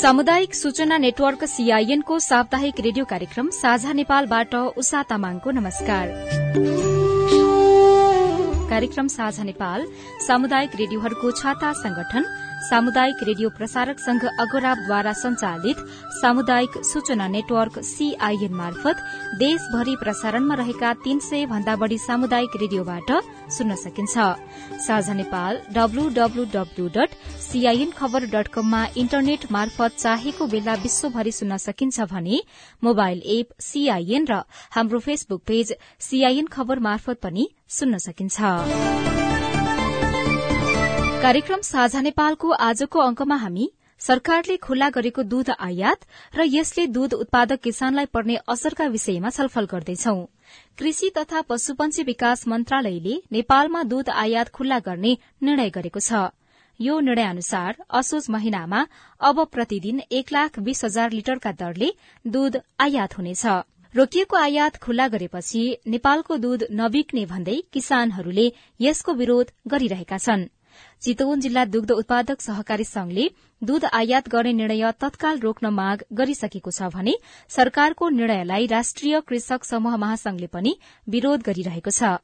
सामुदायिक सूचना network CIN को साप्ताहिक रेडियो कार्यक्रम साझा नेपालबाट उषा तामाङको नमस्कार। कार्यक्रम साझा नेपाल सामुदायिक रेडियोहरूको छाता संगठन सामुदायिक रेडियो प्रसारक संघ अगोराबद्वारा संचालित सामुदायिक सूचना नेटवर्क सीआईएन मार्फत देशभरि प्रसारणमा रहेका तीन सय भन्दा बढ़ी सामुदायिक रेडियोबाट सुन्न सकिन्छ। Sajha Nepal W W W dot CIN खबर डट कममा इन्टरनेट मार्फत चाहेको बेला विश्वभरि सुन्न सकिन्छ भने मोबाइल एप सीआईएन र हाम्रो फेसबुक पेज सीआईएन खबर मार्फत पनि सुन्न सकिन्छ। कार्यक्रम साझा नेपालको आजको अंकमा हामी सरकारले खुल्ला गरेको दूध आयात र यसले दूध उत्पादक किसानलाई पर्ने असरका विषयमा छलफल गर्दैछौ। कृषि तथा पशुपन्छी विकास मन्त्रालयले नेपालमा दूध आयात खुल्ला गर्ने निर्णय गरेको छ। यो निर्णय अनुसार असोज महिनामा अब प्रतिदिन एक लाख बीस हजार लिटरका दरले दूध आयात हुनेछ। रोकिएको आयात खुल्ला गरेपछि नेपालको दूध नबिक्ने भन्दै किसानहरूले यसको विरोध गरिरहेका छनृ। चितवन जिल्ला दुग्ध उत्पादक सहकारी संघले दूध आयात गर्ने निर्णय तत्काल रोक्न माग गरिसकेको छ भने सरकारको निर्णयलाई राष्ट्रिय कृषक समूह महासंघले पनि विरोध गरिरहेको छ।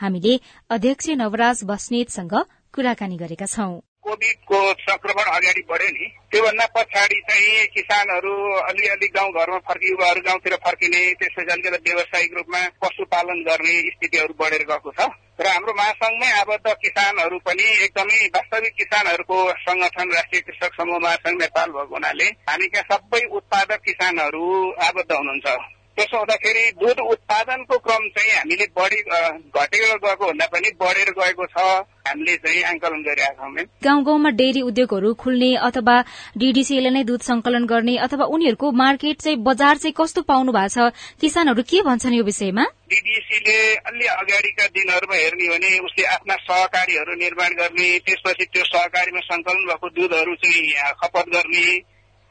हामीले अध्यक्ष नवराज बस्नेतसँग कुराकानी गरेका छौं। कोविडको संक्रमण अगाडि बढ्यो नि। त्योभन्दा पछाडि चाहिँ किसानहरू अलिअलि गाउँघरमा फर्कि युवाहरू गाउँतिर फर्किने त्यसपछि अलिकति व्यावसायिक रूपमा पशुपालन गर्ने स्थितिहरू बढेर गएको छ। र हाम्रो महासंघमै आबद्ध किसानहरू पनि एकदमै वास्तविक किसानहरूको संगठन राष्ट्रिय कृषक समूह महासंघ नेपाल भएको हुनाले त्यहाँ सबै उत्पादक किसानहरू आबद्ध हुनुहुन्छ। त्यसो हुँदाखेरि दुध उत्पादनको क्रम चाहिँ हामीले बढी घटेर गएको भन्दा पनि बढेर गएको छ। हामीले चाहिँ आंकलन गरिरहेका छौँ गाउँ गाउँमा डेरी उद्योगहरू खुल्ने अथवा डीडीसीले नै दुध संकलन गर्ने अथवा उनीहरूको मार्केट चाहिँ बजार चाहिँ कस्तो पाउनु भएको छ? किसानहरू के भन्छन् यो विषयमा? डीडीसीले अलि अगाडिका दिनहरूमा हेर्ने हो भने उसले आफ्ना सहकारीहरू निर्माण गर्ने त्यसपछि त्यो सहकारीमा संकलन भएको दुधहरू चाहिँ खपत गर्ने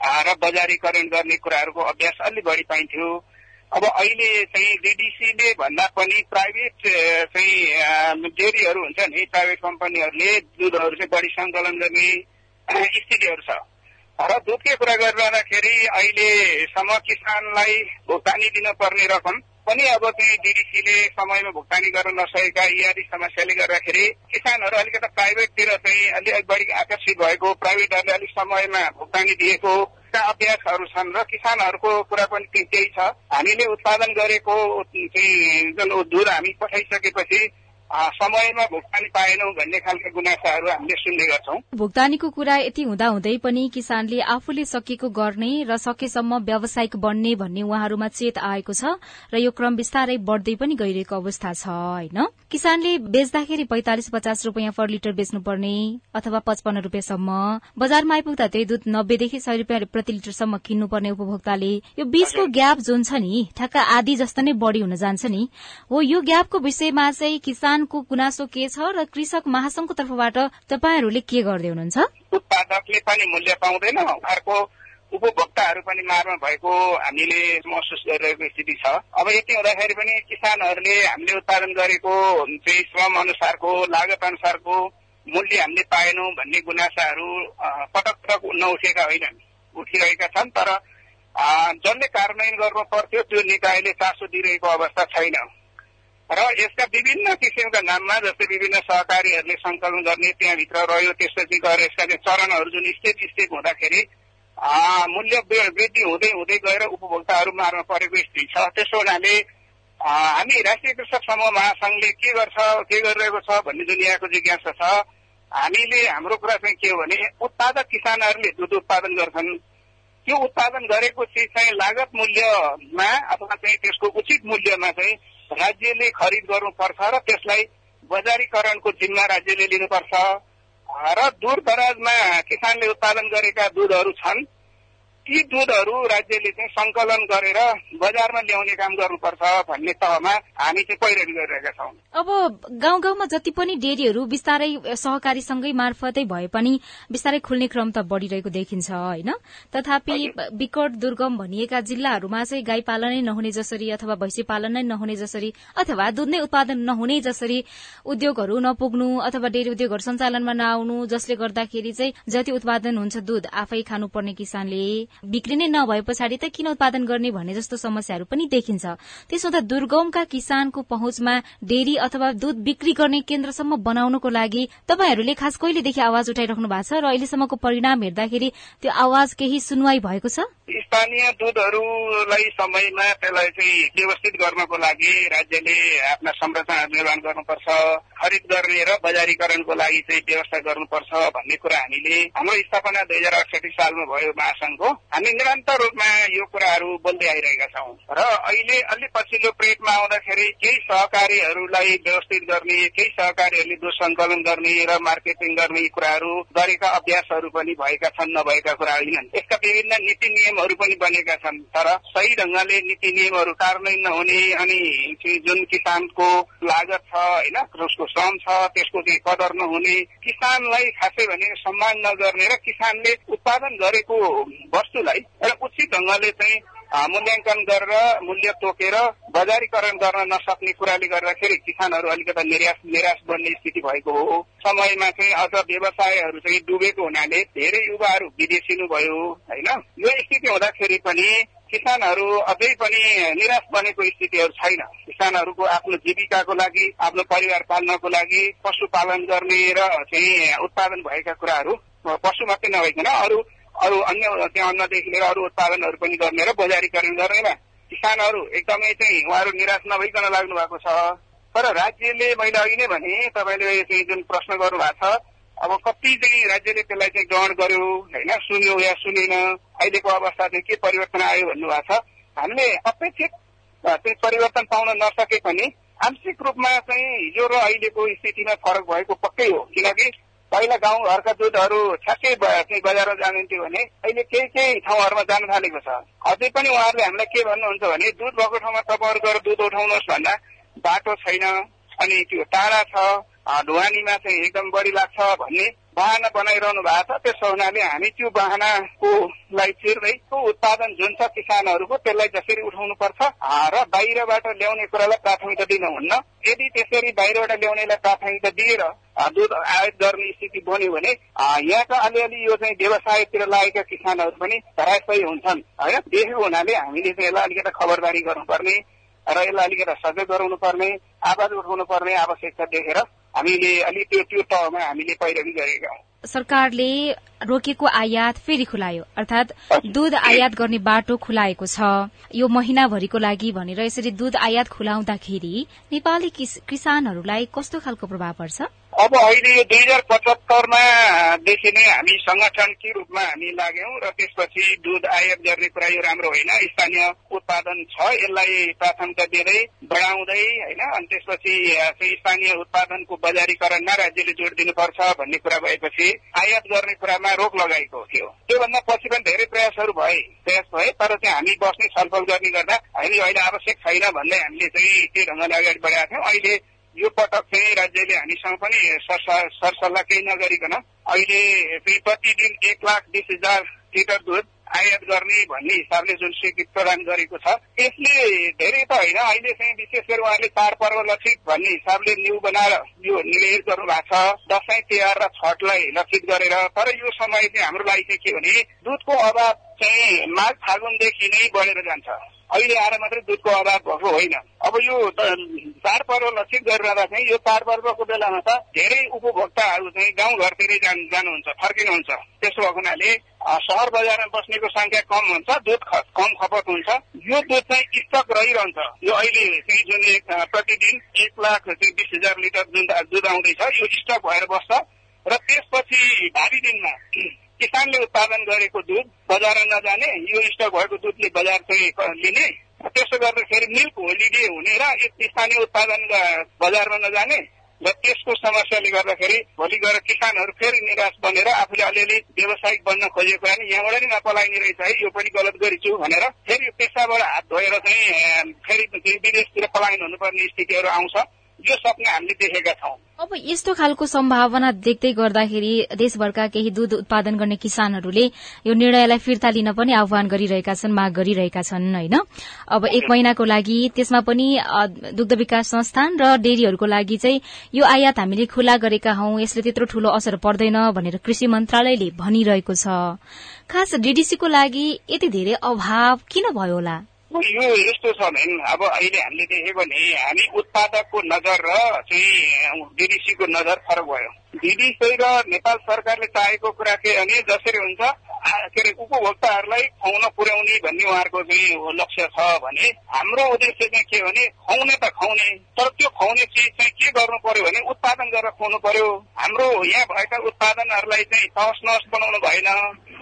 र बजारीकरण गर्ने कुराहरूको अभ्यास अलि बढी पाइन्थ्यो। अब अहिले चाहिँ डिडिसीले भन्दा पनि प्राइभेट चाहिँ डेरीहरू हुन्छ नि प्राइभेट कम्पनीहरूले दुधहरू चाहिँ बढी सङ्कलन गर्ने स्थितिहरू छ। र दुधकै कुरा गरिरहँदाखेरि अहिलेसम्म किसानलाई भुक्तानी दिनुपर्ने रकम पनि अब चाहिँ डिडिसीले समयमा भुक्तानी गर्न नसकेका इत्यादि समस्याले गर्दाखेरि किसानहरू अलिकति प्राइभेटतिर चाहिँ अलिक बढी आकर्षित भएको प्राइभेटहरूले अलिक समयमा भुक्तानी दिएको अभ्यासहरू छन् र किसानहरूको कुरा पनि त्यही छ। हामीले उत्पादन गरेको चाहिँ जुन दुध हामी पठाइसकेपछि समयमा भुक्तानी पाएनौ भन्ने खालका गुनासाहरू हामीले सुन्ने गर्छौं। भुक्तानीको कुरा यति हुँदा हुँदै पनि किसानले आफूले सकेको गर्ने र सकेसम्म व्यावसायिक बन्ने भन्ने उहाँहरूमा चेत आएको छ र यो क्रम बिस्तारै बढ्दै पनि गइरहेको अवस्था छ होइन? किसानले बेच्दाखेरि पैंतालिस पचास रूपियाँ पर लिटर बेच्नुपर्ने अथवा पचपन्न रूपियाँसम्म बजारमा आइपुग्दा त्यही दुध नब्बेदेखि सय रूपियाँ प्रति लिटरसम्म किन्नुपर्ने उपभोक्ताले यो बीचको ग्याप जुन छ नि ठ्याक्क आधी जस्तो नै बढ़ी हुन जान्छ नि। हो यो ग्यापको विषयमा चाहिँ किसान किसानको गुनासो के छ र कृषक महासंघको तर्फबाट तपाईँहरूले के गर्दै हुनुहुन्छ? उत्पादकले पनि मूल्य पाउँदैन। अर्को उपभोक्ताहरू पनि मारमा भएको हामीले महसुस गरिरहेको स्थिति छ। अब यति हुँदाखेरि पनि किसानहरूले हामीले उत्पादन गरेको चाहिँ श्रम अनुसारको लागत अनुसारको मूल्य हामीले पाएनौँ भन्ने गुनासाहरू पटक पटक नउठेका होइनन्। उठिरहेका छन् तर जसले कार्यान्वयन गर्नु पर्थ्यो त्यो निकायले चासो दिइरहेको अवस्था छैन। र यसका विभिन्न किसिमका नाममा जस्तै विभिन्न सहकारीहरूले संकलन गर्ने त्यहाँभित्र रह्यो त्यसपछि गएर यसका चरणहरू जुन स्टेप स्टेप हुँदाखेरि मूल्य वृद्धि हुँदै हुँदै गएर उपभोक्ताहरू मार्न परेको स्थिति छ। त्यसो हुनाले हामी राष्ट्रिय कृषक समूह महासंघले के गर्छ के गरिरहेको छ भन्ने जुन यहाँको जिज्ञासा छ। हामीले हाम्रो कुरा चाहिँ के हो भने उत्पादक किसानहरूले दुध उत्पादन गर्छन्। त्यो उत्पादन गरेको चिज चाहिँ लागत मूल्यमा अथवा चाहिँ त्यसको उचित मूल्यमा चाहिँ राज्यले खरिद गर्नुपर्छ र त्यसलाई बजारीकरणको जिम्मा राज्यले लिनुपर्छ। र दूर दराजमा किसानले उत्पादन गरेका दुधहरू छन्। ती दुधहरू राज्यले चाहिँ संकलन गरेर बजारमा ल्याउने काम गर्नुपर्छ भन्ने तहमा हामी चाहिँ पैरवी गरिरहेका छौँ। अब गाउँ गाउँमा जति पनि डेरीहरू बिस्तारै सहकारीसँगै मार्फतै भए पनि बिस्तारै खुल्ने क्रम त बढ़िरहेको देखिन्छ होइन? तथापि विकट दुर्गम भनिएका जिल्लाहरूमा चाहिँ गाई पालनै नहुने जसरी अथवा भैँसी पालन नै नहुने जसरी अथवा दुध नै उत्पादन नहुने जसरी उद्योगहरू नपुग्नु अथवा डेरी उद्योगहरू सञ्चालनमा नआउनु जसले गर्दाखेरि चाहिँ जति उत्पादन हुन्छ दूध आफै खानुपर्ने किसानले बिक्री नै नभए पछाडि त किन उत्पादन गर्ने भन्ने जस्तो समस्याहरू पनि देखिन्छ। त्यसो त दुर्गमका किसानको पहुँचमा डेरी अथवा दूध बिक्री गर्ने केन्द्रसम्म बनाउनको लागि तपाईँहरूले खास कहिलेदेखि आवाज उठाइराख्नु भएको छ र अहिलेसम्मको परिणाम हेर्दाखेरि त्यो आवाज केही सुनवाई भएको छ? स्थानीय दुधहरूलाई समयमा त्यसलाई चाहिँ व्यवस्थित गर्नको लागि राज्यले आफ्ना संरचना निर्माण गर्नुपर्छ खरिद गर्ने र बजारीकरणको लागि चाहिँ व्यवस्था गर्नुपर्छ भन्ने कुरा हामीले हाम्रो स्थापना दुई हजार अडसठी सालमा भयो महासंघको हामी निरन्तर रूपमा यो कुराहरू बोल्दै आइरहेका छौँ। र अहिले अलि पछिल्लो प्रेटमा आउँदाखेरि केही सहकारीहरूलाई व्यवस्थित गर्ने केही सहकारीहरूले दुध सङ्कलन गर्ने र मार्केटिङ गर्ने कुराहरू गरेका अभ्यासहरू पनि भएका छन् नभएका कुरा होइनन् यसका विभिन्न नीति नियमहरू पनि बनेका छन्। तर सही ढंगले नीति नियमहरू कार्यान्वयन नहुने अनि जुन किसानको लागत छ होइन उसको श्रम छ त्यसको चाहिँ कदर नहुने किसानलाई खासै भने सम्मान नगर्ने र किसानले उत्पादन गरेको वस्तुलाई एउटा उचित ढंगले चाहिँ मूल्याङ्कन गरेर मूल्य तोकेर बजारीकरण गर्न नसक्ने कुराले गर्दाखेरि किसानहरू अलिकति निराश निराश बन्ने स्थिति भएको हो। समयमा चाहिँ अझ व्यवसायहरू चाहिँ डुबेको हुनाले धेरै युवाहरू विदेशिनु भयो होइन? यो स्थिति हुँदाखेरि पनि किसानहरू अझै पनि निराश बनेको स्थितिहरू छैन। किसानहरूको आफ्नो जीविकाको लागि आफ्नो परिवार पाल्नको लागि पशुपालन गर्ने र चाहिँ उत्पादन भएका कुराहरू पशु मात्रै नभइकन अरू अरू अन्य त्यहाँ अन्नदेखि लिएर अरू उत्पादनहरू पनि गर्ने र बजारीकरण गर्नेमा किसानहरू एकदमै चाहिँ उहाँहरू निराश नभइकन लाग्नु भएको छ। तर राज्यले मैले अघि नै भने तपाईँले चाहिँ जुन प्रश्न गर्नु भएको छ अब कति चाहिँ राज्यले त्यसलाई चाहिँ ग्रहण गर्यो होइन सुन्यो या सुनेन अहिलेको अवस्था चाहिँ के परिवर्तन आयो भन्नुभएको छ हामीले अपेक्षित चाहिँ परिवर्तन पाउन नसके पनि आंशिक रूपमा चाहिँ हिजो र अहिलेको स्थितिमा फरक भएको पक्कै हो। किनकि पहिला गाउँ घरका दुधहरू छ्याक्कै चाहिँ बजारमा जानुहुन्थ्यो भने अहिले केही केही ठाउँहरूमा जान थालेको छ। अझै पनि उहाँहरूले हामीलाई के भन्नुहुन्छ भने दुध भएको ठाउँमा तपाईँहरू गएर दुध उठाउनुहोस् भन्दा बाटो छैन अनि त्यो टाढा छ ढुवानीमा चाहिँ एकदम बढी लाग्छ भन्ने बाहना बनाइरहनु भएको छ। त्यसो हुनाले हामी त्यो बाहनाको लाई चिर्दै उत्पादन जुन छ किसानहरूको त्यसलाई जसरी उठाउनु पर्छ र बाहिरबाट ल्याउने कुरालाई प्राथमिकता दिनुहुन्न। यदि त्यसरी बाहिरबाट ल्याउनेलाई प्राथमिकता दिएर दुध आयात गर्ने स्थिति बन्यो भने यहाँका अलिअलि यो चाहिँ व्यवसायतिर लागेका किसानहरू पनि धराशयी हुन्छन् होइन? देखेको हुनाले हामीले चाहिँ यसलाई अलिकति खबरदारी गर्नुपर्ने र यसलाई अलिकति सजग गराउनु पर्ने आवाज उठाउनु पर्ने आवश्यकता देखेर हामीले अलिक त्यो त्यो तहमा हामीले पैरवी गरेका हौँ। सरकारले रोकेको आयात फेरि खुलायो अर्थात दूध आयात गर्ने बाटो खुलाएको छ। यो महिनाभरिको लागि भनेर यसरी दूध आयात खुलाउँदाखेरि नेपाली किसानहरूलाई कस्तो खालको प्रभाव पर्छ? अब अहिले यो दुई हजार पचहत्तरमा देखि नै हामी संगठनकै रूपमा हामी लाग्यौं र त्यसपछि दुध आयात गर्ने कुरा यो राम्रो होइन। स्थानीय उत्पादन छ यसलाई प्राथमिकता दिँदै बढाउँदै होइन अनि त्यसपछि स्थानीय उत्पादनको बजारीकरणमा राज्यले जोड दिनुपर्छ भन्ने कुरा भएपछि आयात गर्ने कुरामा रोक लगाएको थियो। त्योभन्दा पछि पनि धेरै प्रयासहरू भए प्रयास भए तर चाहिँ हामी बस्ने छलफल गर्ने गर्दा होइन अहिले आवश्यक छैन भन्दै हामीले चाहिँ त्यो ढङ्गले अगाडि बढाएका थियौँ। अहिले यो पटक चाहिँ राज्यले हामीसँग पनि सरसल्लाह केही नगरिकन अहिले प्रतिदिन एक लाख बिस हजार लिटर दुध आयात गर्ने भन्ने हिसाबले जुन स्वीकृति प्रदान गरेको छ यसले धेरै त होइन अहिले चाहिँ विशेष गरी उहाँले चाडपर्व लक्षित भन्ने हिसाबले न्यू बनाएर यो निर्णय गर्नु भएको छ दसैँ तिहार र छठलाई लक्षित गरेर तर यो समय चाहिँ हाम्रो लागि चाहिँ के भने दुधको अभाव चाहिँ माघ फागुनदेखि नै बढेर जान्छ। अहिले आएर मात्रै दुधको अभाव भएको होइन। अब यो चाडपर्व लक्षित गरिरहँदा चाहिँ यो चाडपर्वको बेलामा त धेरै उपभोक्ताहरू चाहिँ गाउँ घरतिरै जानु जानुहुन्छ फर्किनुहुन्छ। त्यसो भएको हुनाले सहर बजारमा बस्नेको संख्या कम हुन्छ दुध कम खपत हुन्छ। यो दुध चाहिँ स्टक रहिरहन्छ। यो अहिले चाहिँ जुन प्रतिदिन एक लाख बिस हजार लिटर जुन दुध आउँदैछ यो स्टक भएर बस्छ। र त्यसपछि भावी दिनमा किसानले उत्पादन गरेको दुध बजारमा नजाने यो स्टक भएको दुधले बजार चाहिँ लिने। त्यसो गर्दाखेरि मिल्क होलिडे हुने र स्थानीय उत्पादन बजारमा नजाने र त्यसको समस्याले गर्दाखेरि भोलि गएर किसानहरू फेरि निराश बनेर आफूले अलिअलि व्यावसायिक बन्न खोजेको होइन। यहाँबाट नि नपलाइने रहेछ है यो पनि गलत गरिछु भनेर। फेरि पेसाबाट हात धोएर चाहिँ फेरि विदेशतिर पलायन हुनुपर्ने स्थितिहरू आउँछ। यो सपना हामीले देखेका छौँ। अब यस्तो खालको सम्भावना देख्दै गर्दाखेरि देशभरका केही दूध उत्पादन गर्ने किसानहरूले यो निर्णयलाई फिर्ता लिन पनि आह्वान गरिरहेका छन् माग गरिरहेका छन् होइन? अब एक महिनाको लागि त्यसमा पनि दुग्ध विकास संस्थान र डेरीहरूको लागि चाहिँ यो आयात हामीले खुला गरेका हौ यसले त्यत्रो ठूलो असर पर्दैन भनेर कृषि मन्त्रालयले भनिरहेको छ। खास डीडीसीको लागि यति धेरै अभाव किन भयो होला? यो यस्तो छ भने अब अहिले हामीले देख्यो भने हामी उत्पादकको नजर र चाहिँ डिडिसीको नजर फरक भयो। डिडिसी र नेपाल सरकारले चाहेको कुरा के भने जसरी हुन्छ के अरे उपभोक्ताहरूलाई खुवाउन पुर्याउने भन्ने उहाँहरूको चाहिँ लक्ष्य छ भने हाम्रो उद्देश्य चाहिँ के भने खुवाउने त खुवाउने तर त्यो खुवाउने चिज चाहिँ के गर्नु पर्यो भने उत्पादन गरेर खुवाउनु पर्यो। हाम्रो यहाँ भएका उत्पादनहरूलाई चाहिँ तहस नहस बनाउनु भएन।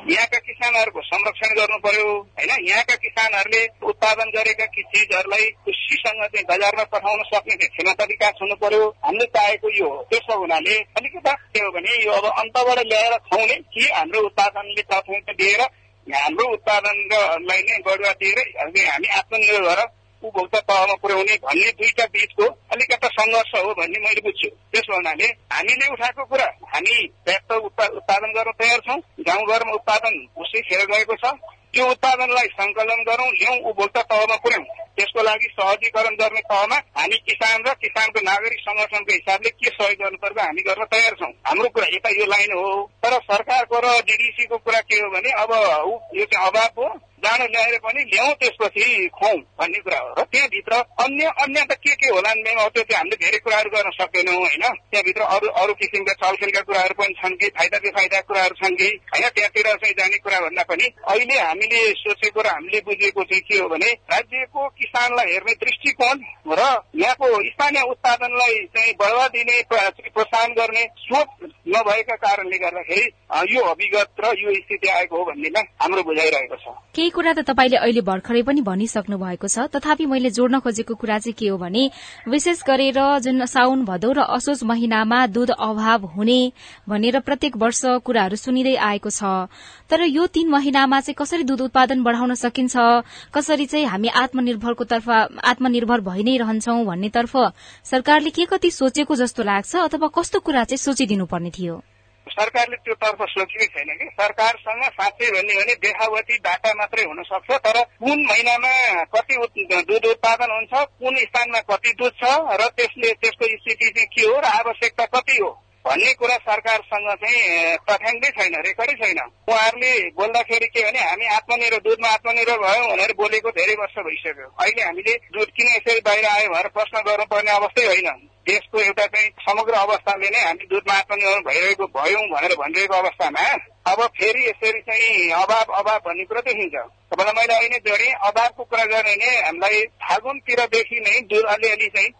यहाँका किसानहरूको संरक्षण गर्नु पर्यो होइन? यहाँका किसानहरूले उत्पादन गरेका चिजहरूलाई खुसीसँग चाहिँ बजारमा पठाउन सक्ने क्षमता विकास हुनु पर्यो। हामीले चाहेको यो हो। त्यसो हुनाले अलिकति के हो भने यो अब अन्तबाट ल्याएर खुवाउने कि हाम्रो उत्पादनले प्राथमिकता दिएर हाम्रो उत्पादनलाई नै बढुवा दिएर हामी आत्मनिर्भर भएर उपभोक्ता तहमा पुर्याउने भन्ने दुईटा बीचको अलिकता सङ्घर्ष हो भन्ने मैले बुझ्छु। त्यसो हुनाले हामीले उठाएको कुरा हामी पर्याप्त उत्पादन गर्न तयार छौँ गाउँघरमा उत्पादन उसै खेर गएको छ। त्यो उत्पादनलाई संकलन गरौँ ल्याउँ उपभोक्ता तहमा पुर्याउँ त्यसको लागि सहजीकरण गर्ने तहमा हामी किसान र किसानको नागरिक संगठनको हिसाबले के सहयोग गर्नुपर्छ हामी गर्न तयार छौँ। हाम्रो कुरा यता यो लाइन हो। तर सरकारको र डिडिसीको कुरा के हो भने अब यो चाहिँ अभाव हो। जाँड ल्याएर पनि ल्याउँ त्यसपछि खुवाउँ भन्ने कुरा हो। र त्यहाँभित्र अन्य अन्य त के के होला त्यो चाहिँ हामीले धेरै कुराहरू गर्न सक्दैनौँ होइन? त्यहाँभित्र अरू अरू किसिमका चलखेलका कुराहरू पनि छन् कि फाइदा बेफाइदा कुराहरू छन् कि होइन? त्यहाँतिर चाहिँ जाने कुरा भन्दा पनि अहिले हामीले सोचेको र हामीले बुझेको चाहिँ के हो भने राज्यको किसानलाई हेर्ने दृष्टिकोण र यहाँको स्थानीय उत्पादनलाई चाहिँ बढावा दिने प्रोत्साहन गर्ने सोच नभएका कारणले गर्दाखेरि यो अभिगत र यो स्थिति आएको हो भन्नेमा हाम्रो बुझाइरहेको छ। केही कुरा त तपाईँले अहिले भर्खरै पनि भनिसक्नु भएको छ। तथापि मैले जोड्न खोजेको कुरा चाहिँ के हो भने विशेष गरेर जुन साउन भदौ र असोज महिनामा दूध अभाव हुने भनेर प्रत्येक वर्ष कुराहरू सुनिँदै आएको छ। तर यो तीन महिनामा चाहिँ कसरी दूध उत्पादन बढ़ाउन सकिन्छ? कसरी चाहिँ हामी आत्मनिर्भरको तर्फ आत्मनिर्भर भइ नै रहन्छौ भन्नेतर्फ सरकारले के कति सोचेको जस्तो लाग्छ अथवा कस्तो कुरा चाहिँ सोचिदिनु पर्ने थियो। सरकारले त्यो तर्फ सोचेकै छैन कि? सरकारसँग साँच्चै भन्ने भने देखावती डाटा मात्रै हुन सक्छ तर कुन महिनामा कति दुध उत्पादन हुन्छ कुन स्थानमा कति दुध छ र त्यसले त्यसको स्थिति चाहिँ के हो र आवश्यकता कति हो भन्ने कुरा सरकारसँग चाहिँ तथ्याङ्कै छैन रेकर्डै छैन। उहाँहरूले बोल्दाखेरि के भने हामी आत्मनिर्भर दुधमा आत्मनिर्भर भयौँ भनेर बोलेको धेरै वर्ष भइसक्यो। अहिले हामीले दुध किन यसरी बाहिर आयो भनेर प्रश्न गर्नुपर्ने अवस्थै होइन। देशको एउटा चाहिँ समग्र अवस्थाले नै हामी दुधमा आत्मनिर्भर भइरहेको भयौँ भनेर भनिरहेको अवस्थामा अब फेरि यसरी चाहिँ अभाव अभाव भन्ने कुरा देखिन्छ। तपाईँलाई मैले अहिले जोडेँ अभावको कुरा गर्ने नै हामीलाई फागुनतिरदेखि नै दुध अलिअलि चाहिँ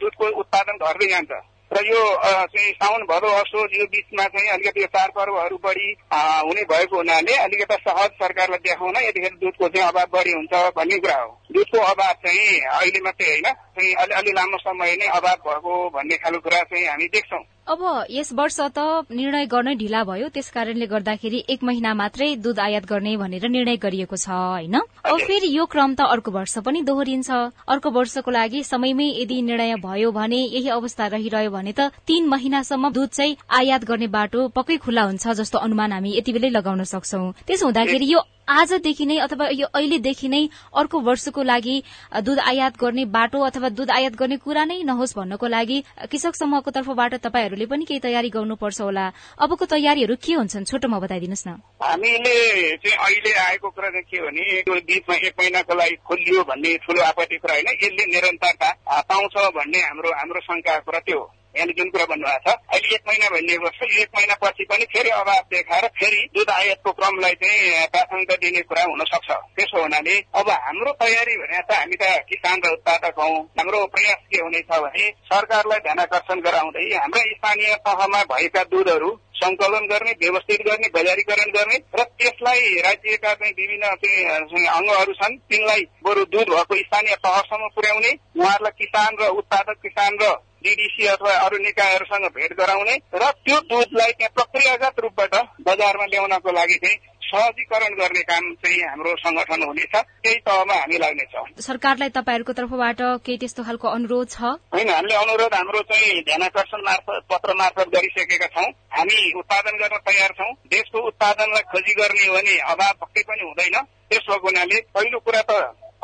दुधको उत्पादन घट्दै जान्छ। र यो चाहिँ साउन भदौ असोज यो बिचमा चाहिँ अलिकति यो चाडपर्वहरू बढी हुने भएको हुनाले अलिकति सहज सरकारलाई देखाउन यतिखेर दुधको चाहिँ अभाव बढी हुन्छ भन्ने कुरा हो। दुधको अभाव चाहिँ अहिले मात्रै होइन चाहिँ अलि अलि लामो समय नै अभाव भएको भन्ने खालको कुरा चाहिँ हामी देख्छौँ। अब यस वर्ष त निर्णय गर्नै ढिला भयो। त्यस कारणले गर्दाखेरि एक महिना मात्रै दूध आयात गर्ने भनेर निर्णय गरिएको छ होइन? अब फेरि यो क्रम त अर्को वर्ष पनि दोहोरिन्छ। अर्को वर्षको लागि समयमै यदि निर्णय भयो भने यही अवस्था रहिरह्यो भने त तीन महिनासम्म दूध चाहिँ आयात गर्ने बाटो पक्कै खुल्ला हुन्छ जस्तो अनुमान हामी यति बेलै लगाउन सक्छौ। त्यसो हुँदाखेरि यो आजदेखि नै अथवा यो अहिलेदेखि नै अर्को वर्षको लागि दूध आयात गर्ने बाटो अथवा दूध आयात गर्ने कुरा नै नहोस् भन्नको लागि कृषक समूहको तर्फबाट तपाईँहरूले पनि केही तयारी गर्नुपर्छ होला। अबको तयारीहरू के हुन्छन्? छोटोमा बताइदिनुहोस् न। हामीले चाहिँ अहिले आएको कुरा चाहिँ के भने बिचमा एक महिनाको लागि खोलियो भन्ने ठुलो आपत्ति कुरा होइन यसले निरन्तरता पाउँछ भन्ने हाम्रो हाम्रो शङ्का कुरा त्यो हो। यहाँले जुन कुरा भन्नुभएको छ अहिले एक महिना भनिएको छ एक महिनापछि पनि फेरि अभाव देखाएर फेरि दुध आयातको क्रमलाई चाहिँ प्राथमिकता दिने कुरा हुन सक्छ त्यसो हुनाले अब हाम्रो तयारी भने त हामी त किसान र उत्पादक हौ। हाम्रो प्रयास के हुनेछ भने सरकारलाई ध्यान आकर्षण गराउँदै हाम्रा स्थानीय तहमा भएका दुधहरू संकलन गर्ने व्यवस्थित गर्ने बजारीकरण गर्ने र त्यसलाई राज्यका चाहिँ विभिन्न चाहिँ अङ्गहरू छन् तिनलाई बरु दुध भएको स्थानीय तहसम्म पुर्याउने। उहाँहरूलाई किसान र उत्पादक किसान र डिडिसी अथवा अरू निकायहरूसँग भेट गराउने र त्यो दुधलाई त्यहाँ प्रक्रियागत रूपबाट बजारमा ल्याउनको लागि चाहिँ सहजीकरण गर्ने काम चाहिँ हाम्रो संगठन हुनेछ। त्यही तहमा हामी लाग्नेछौँ। सरकारलाई तपाईँहरूको तर्फबाट केही त्यस्तो खालको अनुरोध छ? होइन हामीले अनुरोध हाम्रो चाहिँ ध्यानकर्षण मार्फत पत्र मार्फत गरिसकेका छौँ। हामी उत्पादन गर्न तयार छौँ। देशको उत्पादनलाई खोजी गर्ने हो भने अभाव पक्कै पनि हुँदैन। त्यस भएको हुनाले पहिलो कुरा त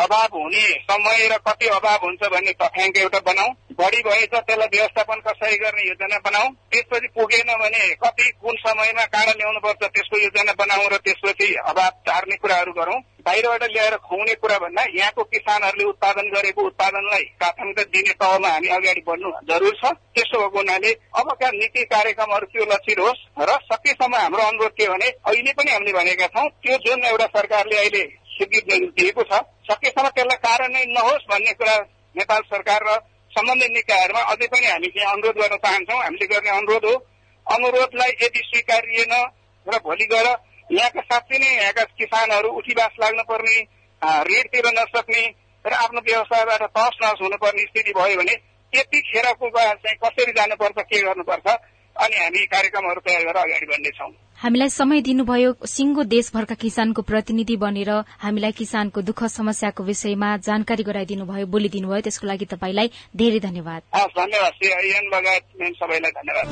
अभाव हुने समय र कति अभाव हुन्छ भन्ने तथ्याङ्क एउटा बनाऊ। बढी भएछ त्यसलाई व्यवस्थापन कसरी गर्ने योजना बनाऊ। त्यसपछि पुगेन भने कति कुन समयमा काँडा ल्याउनुपर्छ त्यसको योजना बनाऊ र त्यसपछि अभाव टार्ने कुराहरू गरौँ। बाहिरबाट ल्याएर खुवाउने कुरा भन्दा यहाँको किसानहरूले उत्पादन गरेको उत्पादनलाई प्राथमिकता दिने तहमा हामी अगाडि बढ्नु जरुर छ। त्यसो भएको हुनाले अबका नीति कार्यक्रमहरू त्यो लक्षित होस् र सकेसम्म हाम्रो अनुरोध के भने अहिले पनि हामीले भनेका छौँ त्यो जुन एउटा सरकारले अहिले स्वीकृति दिएको छ सकेसम्म त्यसलाई कार्यान्वयन नहोस् भन्ने कुरा नेपाल सरकार र सम्बन्धित निकायहरूमा अझै पनि हामी चाहिँ अनुरोध गर्न चाहन्छौँ। हामीले गर्ने अनुरोध हो। अनुरोधलाई यदि स्वीकारिएन र भोलि गएर यहाँका साँच्चै नै यहाँका किसानहरू उठीबास लाग्न पर्ने ऋण तिर्न नसक्ने र आफ्नो व्यवसायबाट तहस नहस हुनुपर्ने स्थिति भयो भने त्यतिखेरको चाहिँ कसरी जानुपर्छ के गर्नुपर्छ अनि हामी कार्यक्रमहरू तयार गरेर अगाडि बढ्नेछौँ। हामीलाई समय दिनुभयो सिंगो देशभरका किसानको प्रतिनिधि बनेर हामीलाई किसानको दुःख समस्याको विषयमा जानकारी गराइदिनु भयो बोलिदिनु भयो त्यसको लागि तपाईँलाई धेरै धन्यवाद। धन्यवाद। सबैलाई धन्यवाद।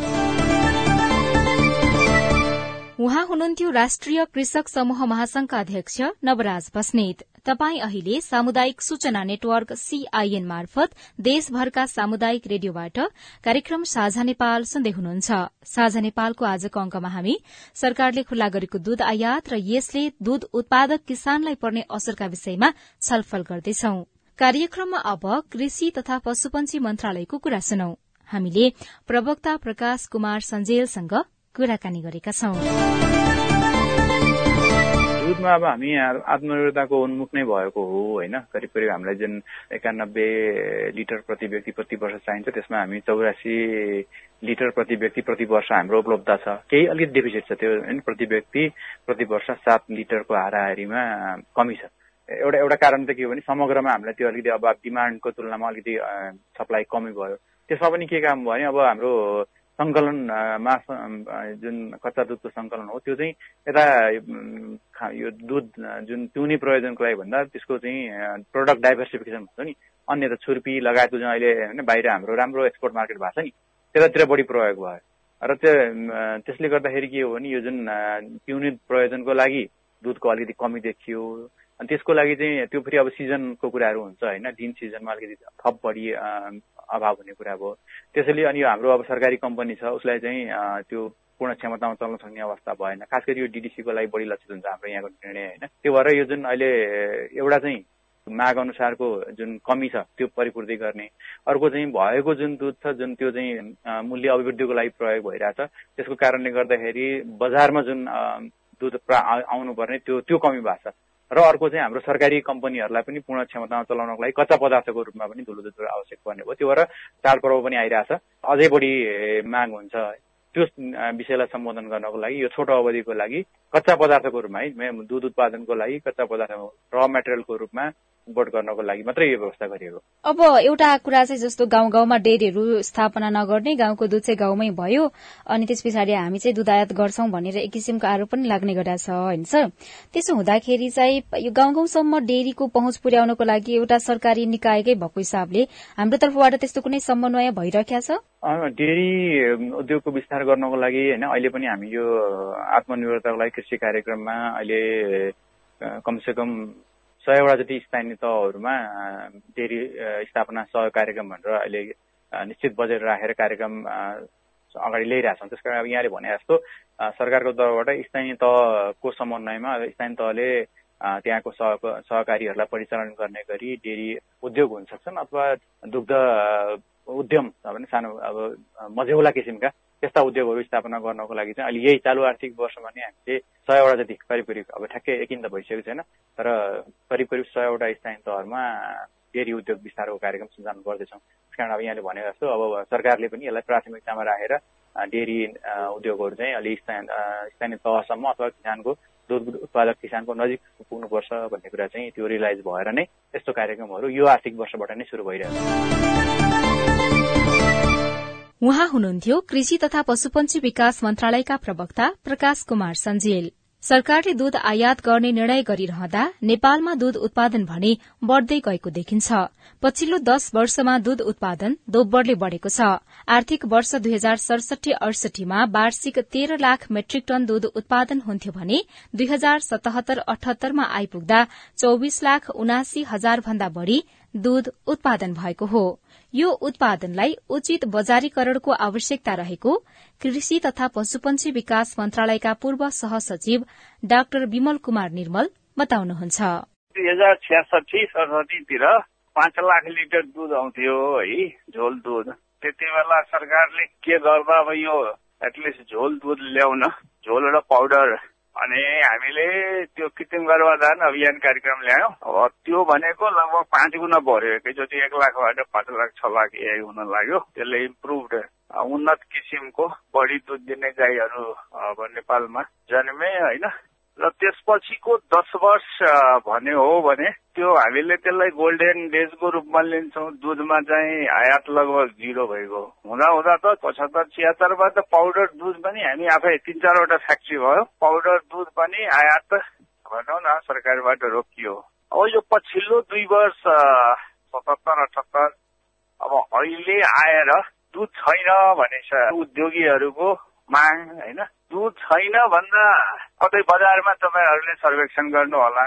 उहाँ हुनुहुन्थ्यो राष्ट्रिय कृषक समूह महासंघका अध्यक्ष नवराज बस्नेत। तपाई अहिले सामुदायिक सूचना नेटवर्क सीआईएन मार्फत देशभरका सामुदायिक रेडियोबाट कार्यक्रम साझा नेपाल सुन्दै हुनुहुन्छ। साझा नेपालको आजको अंकमा हामी सरकारले खुल्ला गरेको दूध आयात र यसले दूध उत्पादक किसानलाई पर्ने असरका विषयमा छलफल गर्दैछौ। कार्यक्रममा अब कृषि तथा पशुपन्छी मन्त्रालयको कुरा सुनौ। हामीले प्रवक्ता प्रकाश कुमार सञ्जेलसँग कुराकानी गरेका छौं। दुधमा अब हामी आत्मनिर्भरताको उन्मुख नै भएको हो होइन? करिब करिब हामीलाई जुन एकानब्बे लिटर प्रति व्यक्ति प्रति वर्ष चाहिन्छ त्यसमा हामी चौरासी लिटर प्रति व्यक्ति प्रति वर्ष हाम्रो उपलब्ध छ। केही अलिकति डेफिसिट छ त्यो होइन? प्रति व्यक्ति प्रति वर्ष सात लिटरको हाराहारीमा कमी छ। एउटा एउटा कारण त के हो भने समग्रमा हामीलाई त्यो अलिकति अब डिमान्डको तुलनामा अलिकति सप्लाई कमी भयो। त्यसमा पनि के काम भयो भने अब हाम्रो सङ्कलनमा जुन कच्चा दुधको सङ्कलन हो त्यो चाहिँ यता यो दुध जुन पिउने प्रयोजनको लागि भन्दा त्यसको चाहिँ प्रडक्ट डाइभर्सिफिकेसन भन्छ नि। अन्य त छुर्पी लगायतको जुन अहिले होइन बाहिर हाम्रो राम्रो एक्सपोर्ट मार्केट भएको छ नि त्यतातिर बढी प्रयोग भयो। र त्यो त्यसले गर्दाखेरि के हो भने यो जुन पिउने प्रयोजनको लागि दुधको अलिकति कमी देखियो। अनि त्यसको लागि चाहिँ त्यो फेरि अब सिजनको कुराहरू हुन्छ होइन दिन सिजनमा अलिकति थप बढी अभाव हुने कुरा भयो। त्यसैले अनि हाम्रो अब सरकारी कम्पनी छ उसलाई चाहिँ त्यो पूर्ण क्षमतामा चल्न सक्ने अवस्था भएन। खास गरी यो डिडिसीको लागि बढी लक्षित हुन्छ हाम्रो यहाँको निर्णय होइन। त्यो भएर यो जुन अहिले एउटा चाहिँ माग अनुसारको जुन कमी छ त्यो परिपूर्ति गर्ने। अर्को चाहिँ भएको जुन दुध छ जुन त्यो चाहिँ मूल्य अभिवृद्धिको लागि प्रयोग भइरहेछ त्यसको कारणले गर्दाखेरि बजारमा जुन दुध आउनुपर्ने त्यो त्यो कमी भएको छ। र अर्को चाहिँ हाम्रो सरकारी कम्पनीहरूलाई पनि पूर्ण क्षमतामा चलाउनको लागि कच्चा पदार्थको रूपमा पनि धुलो दुध आवश्यक पर्ने भयो। त्यो भएर चाडपर्व पनि आइरहेछ। अझै बढी माग हुन्छ। त्यो विषयलाई सम्बोधन गर्नको लागि यो छोटो अवधिको लागि कच्चा पदार्थको रूपमा है दुध उत्पादनको लागि कच्चा पदार्थ र मेटेरियलको रूपमा इम्पोर्ट गर्नको लागि मात्रै यो व्यवस्था गरिएको। अब एउटा कुरा चाहिँ जस्तो गाउँ गाउँमा डेरीहरू स्थापना नगर्ने गाउँको दुध चाहिँ गाउँमै भयो अनि त्यस पछाडि हामी चाहिँ दुध आयात गर्छौं भनेर एक किसिमको आरोप पनि लाग्ने गरेको छ होइन सर? त्यसो हुँदाखेरि चाहिँ यो गाउँ गाउँसम्म डेरीको पहुँच पुर्याउनको लागि एउटा सरकारी निकायकै भएको हिसाबले हाम्रो तर्फबाट त्यस्तो कुनै समन्वय भइरहेको छ? डेरी उद्योगको विस्तार गर्नको लागि होइन अहिले पनि हामी यो आत्मनिर्भरताको लागि कृषि कार्यक्रममा अहिले कमसे कम सयवटा जति स्थानीय तहहरूमा डेरी स्थापना सहयोग कार्यक्रम भनेर अहिले निश्चित बजेट राखेर कार्यक्रम अगाडि ल्याइरहेछौँ त्यस कारण अब यहाँले भने जस्तो सरकारको तर्फबाट स्थानीय तहको समन्वयमा स्थानीय तहले त्यहाँको सह सहकारीहरूलाई परिचालन गर्ने गरी डेरी उद्योग हुन सक्छन् अथवा दुग्ध उद्यम भने सानो अब मझौला किसिमका त्यस्ता उद्योगहरू स्थापना गर्नको लागि चाहिँ अहिले यही चालु आर्थिक वर्षमा नै हामीले सयवटा जति करिब करिब अब ठ्याक्कै एकिन त भइसकेको छैन तर करिब करिब सयवटा स्थानीय तहहरूमा डेरी उद्योग विस्तारको कार्यक्रम सञ्चालन गर्दैछौँ त्यस कारण अब यहाँले भने जस्तो अब सरकारले पनि यसलाई प्राथमिकतामा राखेर डेरी उद्योगहरू चाहिँ अलि स्थानीय तहसम्म अथवा किसानको दुध उत्पादक किसानको नजिक पुग्नुपर्छ भन्ने कुरा चाहिँ त्यो रियलाइज भएर नै यस्तो कार्यक्रमहरू यो आर्थिक वर्षबाट नै सुरु भइरहेको छ। उहाँ हुनुहुन्थ्यो कृषि तथा पशुपन्छी विकास मन्त्रालयका प्रवक्ता प्रकाश कुमार सञ्जेल। सरकारले दूध आयात गर्ने निर्णय गरिरहँदा नेपालमा दूध उत्पादन भने बढ़दै गएको देखिन्छ। पछिल्लो दश वर्षमा दूध उत्पादन दोब्बरले बढ़ेको छ। आर्थिक वर्ष दुई हजार सडसठी अडसठीमा वार्षिक तेह्र लाख मेट्रिक टन दूध उत्पादन हुन्थ्यो भने दुई हजार सतहत्तर अठहत्तरमा आइपुग्दा चौविस लाख उनासी हजार भन्दा बढ़ी दूध उत्पादन भएको हो। यो उत्पादनलाई उचित बजारीकरणको आवश्यकता रहेको कृषि तथा पशुपन्छी विकास मन्त्रालयका पूर्व सहसचिव डाक्टर विमल कुमार निर्मल बताउनुहुन्छ। दुई हजार पाँच लाख लिटर दुध आउँथ्यो है झोल दुध। त्यति बेला सरकारले के गर्दा अब यो एटलिस्ट झोल दुध ल्याउन झोल र पाउडर अनि हामीले त्यो कृत्रिम गर्भाधान अभियान कार्यक्रम ल्यायौँ। त्यो भनेको लगभग पाँच गुणा बढ्यो। एकैचोटि एक लाखबाट पाँच लाख छ लाख ए हुन लाग्यो। त्यसले इम्प्रुभड उन्नत किसिमको बढी दुध दिने गाईहरू नेपालमा जन्मे होइन? र त्यसपछिको दस वर्ष भने हो भने त्यो हामीले त्यसलाई गोल्डेन डेजको रूपमा लिन्छौँ। दुधमा चाहिँ आयात लगभग जिरो भइगयो हुँदा हुँदा त पचहत्तर छिहत्तरमा त पाउडर दुध पनि हामी आफै तिन चारवटा फ्याक्ट्री भयो। पाउडर दुध पनि आयात भनौँ न सरकारबाट रोकियो। अब यो पछिल्लो दुई वर्ष सतहत्तर अठहत्तर अब अहिले आएर दुध छैन भने उद्योगीहरूको माग होइन। दुध छैन भन्दा कतै बजारमा तपाईँहरूले सर्वेक्षण गर्नु होला।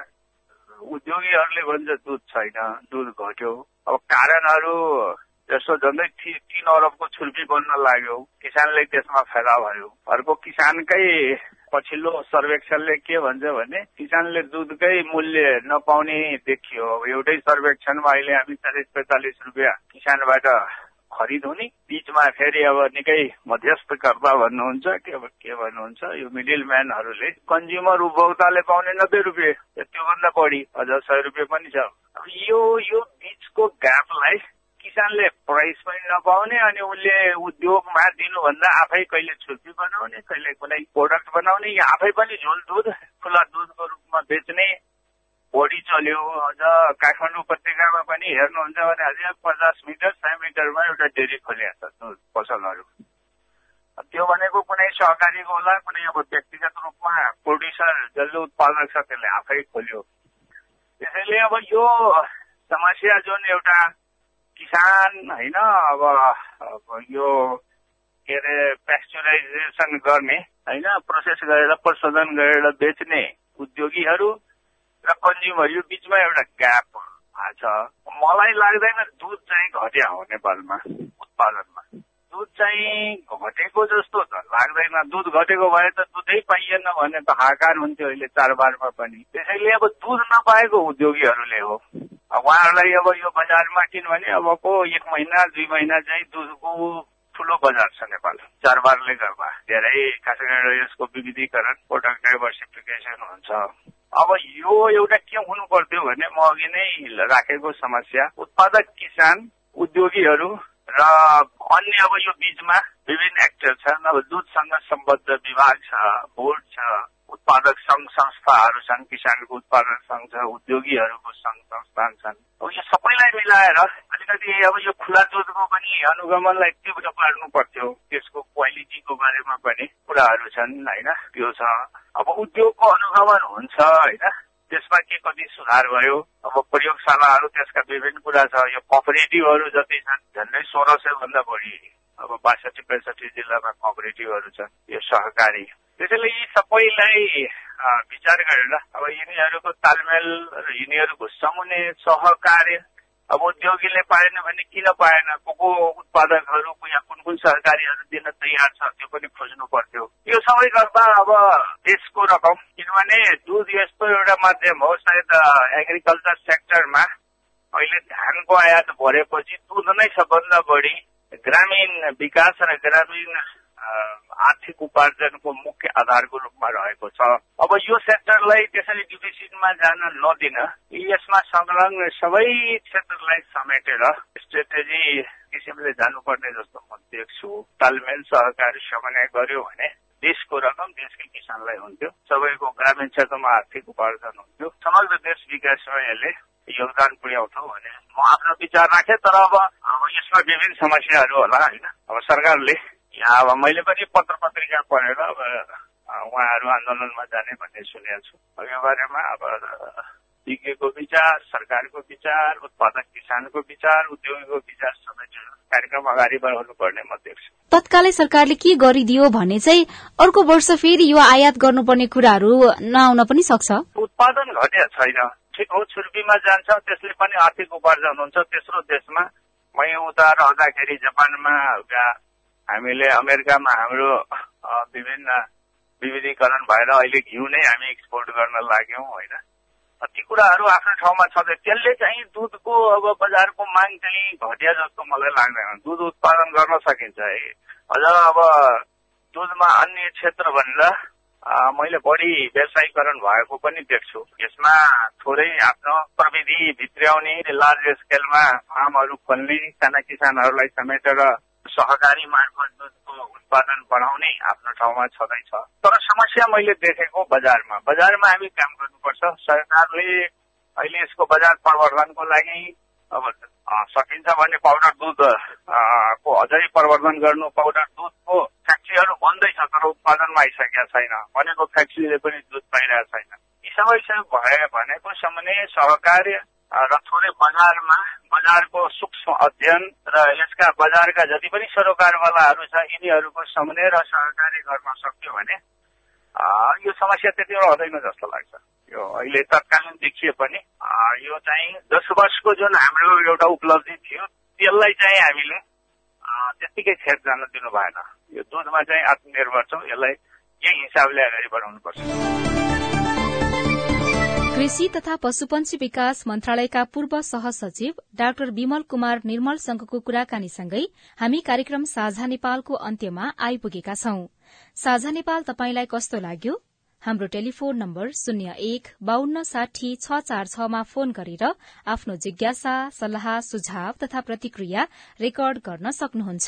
उद्योगीहरूले भन्छ दुध छैन दुध घट्यो। अब कारणहरू जस्तो झन्डै तिन अरबको छुर्पी बन्न लाग्यो किसानले त्यसमा फाइदा भयो। अर्को किसानकै पछिल्लो सर्वेक्षणले के भन्छ भने किसानले दुधकै मूल्य नपाउने देखियो। एउटै सर्वेक्षणमा अहिले हामी चालिस पैँतालिस रुपियाँ किसानबाट खरिद हुने। बिचमा फेरि अब निकै मध्यस्थकर्ता भन्नुहुन्छ के के भन्नुहुन्छ यो मिडिल म्यानहरूले। कन्ज्युमर उपभोक्ताले पाउने नब्बे रुपियाँ त्योभन्दा बढी अझ सय रुपियाँ पनि छ। यो यो बिचको ग्यापलाई किसानले प्राइस पनि नपाउने अनि उसले उद्योगमा दिनुभन्दा आफै कहिले छुर्पी बनाउने कहिले कुनै प्रोडक्ट बनाउने या आफै पनि झोल दुध खुला दुधको रूपमा बेच्ने बढी चल्यो अझ काठमाडौँ उपत्यकामा पनि हेर्नुहुन्छ भने अझै पचास मिटर सय मिटरमा एउटा डेरी खोलिएको छ पसलहरू। त्यो भनेको कुनै सहकारीको होला कुनै अब व्यक्तिगत रूपमा प्रोड्युसर जसले उत्पादक छ त्यसले आफै खोल्यो। त्यसैले अब यो समस्या जुन एउटा किसान होइन अब यो के अरे पेस्चुराइजेसन गर्ने होइन प्रोसेस गरेर प्रशोधन गरेर बेच्ने उद्योगीहरू र कन्ज्युमर यो बिचमा एउटा ग्याप छ। मलाई लाग्दैन दुध चाहिँ घट्या हो नेपालमा उत्पादनमा। दुध चाहिँ घटेको जस्तो त लाग्दैन। दुध घटेको भए त दुधै पाइएन भने त हाकार हुन्थ्यो अहिले चाडबाडमा पनि। त्यसैले अब दुध नपाएको उद्योगीहरूले हो। उहाँहरूलाई अब यो बजारमा किनभने अबको एक महिना दुई महिना चाहिँ दुधको ठुलो बजार छ नेपाल। चाडबाडले गर्दा धेरै खास गरेर यसको विविधीकरण प्रोडक्ट डाइभर्सिफिकेसन हुन्छ। अब यो एउटा के हुनु पर्थ्यो भने म अघि नै राखेको समस्या। उत्पादक किसान उद्योगीहरू र अन्य अब यो बिचमा विभिन्न एक्टर छन्। अब दुधसँग सम्बद्ध विभाग छ बोर्ड छ। उत्पादक संघ संस्थाहरू छन् किसानको उत्पादक संघ छ उद्योगीहरूको संघ संस्थान छन्। अब यो सबैलाई मिलाएर अलिकति अब यो खुला दुधको पनि अनुगमनलाई तीव्र पार्नु पर्थ्यो त्यसको क्वालिटीको बारेमा पनि कुराहरू छन् होइन? त्यो छ। अब उद्योगको अनुगमन हुन्छ होइन? त्यसमा के कति सुधार भयो अब प्रयोगशालाहरू त्यसका विभिन्न कुरा छ। यो कोअपरेटिभहरू जति छन् झन्डै सोह्र सय भन्दा बढी अब बासठी पैँसठी जिल्लामा कोअपरेटिभहरू छन् यो सहकारी। त्यसैले यी सबैलाई विचार गरेर अब यिनीहरूको तालमेल र यिनीहरूको समुने सहकार्य अब उद्योगीले पाएन भने किन पाएन? को को उत्पादकहरू या कुन कुन सहकारीहरू दिन तयार छ त्यो पनि खोज्नु पर्थ्यो। यो सबै गर्दा अब देशको रकम किनभने दुध यस्तो एउटा माध्यम हो सायद एग्रिकल्चर सेक्टरमा अहिले धानको आयात भरेपछि दुध नै सबभन्दा बढी ग्रामीण विकास र ग्रामीण आर्थिक उपार्जनको मुख्य आधारको रूपमा रहेको छ। अब यो सेक्टरलाई त्यसरी डिफिसिटमा जान नदिन। यसमा संलग्न सबै क्षेत्रलाई समेटेर स्ट्रेटेजी किसिमले जानुपर्ने जस्तो म देख्छु। तालमेल सहकारी समन्वय गर्यो भने देशको रकम देशकै किसानलाई हुन्थ्यो। सबैको ग्रामीण क्षेत्रमा आर्थिक उपार्जन हुन्थ्यो। समग्र देश विकासमा यसले योगदान पुर्याउँछ भने म आफ्नो विचार राखेँ तर अब यसमा विभिन्न समस्याहरू होला होइन? अब सरकारले यहाँ अब मैले पनि पत्र पत्रिका पढेर अब उहाँहरू आन्दोलनमा जाने भन्ने सुनेको छु। अब यो बारेमा अब विज्ञको विचार सरकारको विचार उत्पादक किसानको विचार उद्योगीको विचार सबै कार्यक्रम अगाडि बढाउनु पर्ने म देख्छु। तत्कालै सरकारले के गरिदियो भने चाहिँ अर्को वर्ष फेरि यो आयात गर्नुपर्ने कुराहरू नआउन पनि सक्छ? उत्पादन घटे छैन। ठिक हो छुर्पीमा जान्छ त्यसले पनि आर्थिक उपार्जन हुन्छ। तेस्रो देशमा मै उता रहँदाखेरि जापानमा हामीले अमेरिकामा हाम्रो विभिन्न विविधीकरण भएर अहिले घिउ नै हामी एक्सपोर्ट गर्न लाग्यौँ होइन? ती कुराहरू आफ्नो ठाउँमा छँदै त्यसले चाहिँ दुधको अब बजारको माग चाहिँ घटिया जस्तो मलाई लाग्दैन। दुध उत्पादन गर्न सकिन्छ। है अझ अब दुधमा अन्य क्षेत्र भनेर मैले बढी व्यवसायीकरण भएको पनि देख्छु। यसमा थोरै आफ्नो प्रविधि भित्र्याउने लार्ज स्केलमा फार्महरू खोल्ने साना किसानहरूलाई समेटेर सहकारी मार्फत दुधको उत्पादन बढाउने आफ्नो ठाउँमा छँदैछ तर समस्या मैले देखेको बजारमा। बजारमा हामी काम गर्नुपर्छ। सरकारले अहिले यसको बजार प्रवर्धनको लागि अब सकिन्छ भने पाउडर दुध को अझै प्रवर्धन गर्नु पाउडर दुधको फ्याक्ट्रीहरू बन्दैछ तर उत्पादनमा आइसकेका छैन। भनेको फ्याक्ट्रीले पनि दुध पाइरहेको छैन। यी सबै भए भनेको सामान्य सहकारी र थोरै बजारमा बजारको सूक्ष्म अध्ययन र यसका बजारका जति पनि सरोकारवालाहरू छ यिनीहरूको समन्वय र सहकारी गर्न सक्यो भने यो समस्या त्यति रहँदैन जस्तो लाग्छ। यो अहिले तत्कालीन देखिए पनि यो चाहिँ दस वर्षको जुन हाम्रो एउटा उपलब्धि थियो त्यसलाई चाहिँ हामीले त्यत्तिकै खेत जान दिनु भएन। यो दुधमा चाहिँ आत्मनिर्भर छौँ यसलाई यही हिसाबले अगाडि बढाउनुपर्छ। कृषि तथा पशुपन्छी विकास मन्त्रालयका पूर्व सहसचिव डाक्टर विमल कुमार निर्मलसँगको कुराकानीसँगै हामी कार्यक्रम साझा नेपालको अन्त्यमा आइपुगेका छौं। साझा नेपाल तपाईंलाई कस्तो लाग्यो? हाम्रो टेलिफोन नम्बर शून्य एक बान्न साठी छ चार छमा फोन गरेर आफ्नो जिज्ञासा सल्लाह सुझाव तथा प्रतिक्रिया रेकर्ड गर्न सक्नुहुन्छ।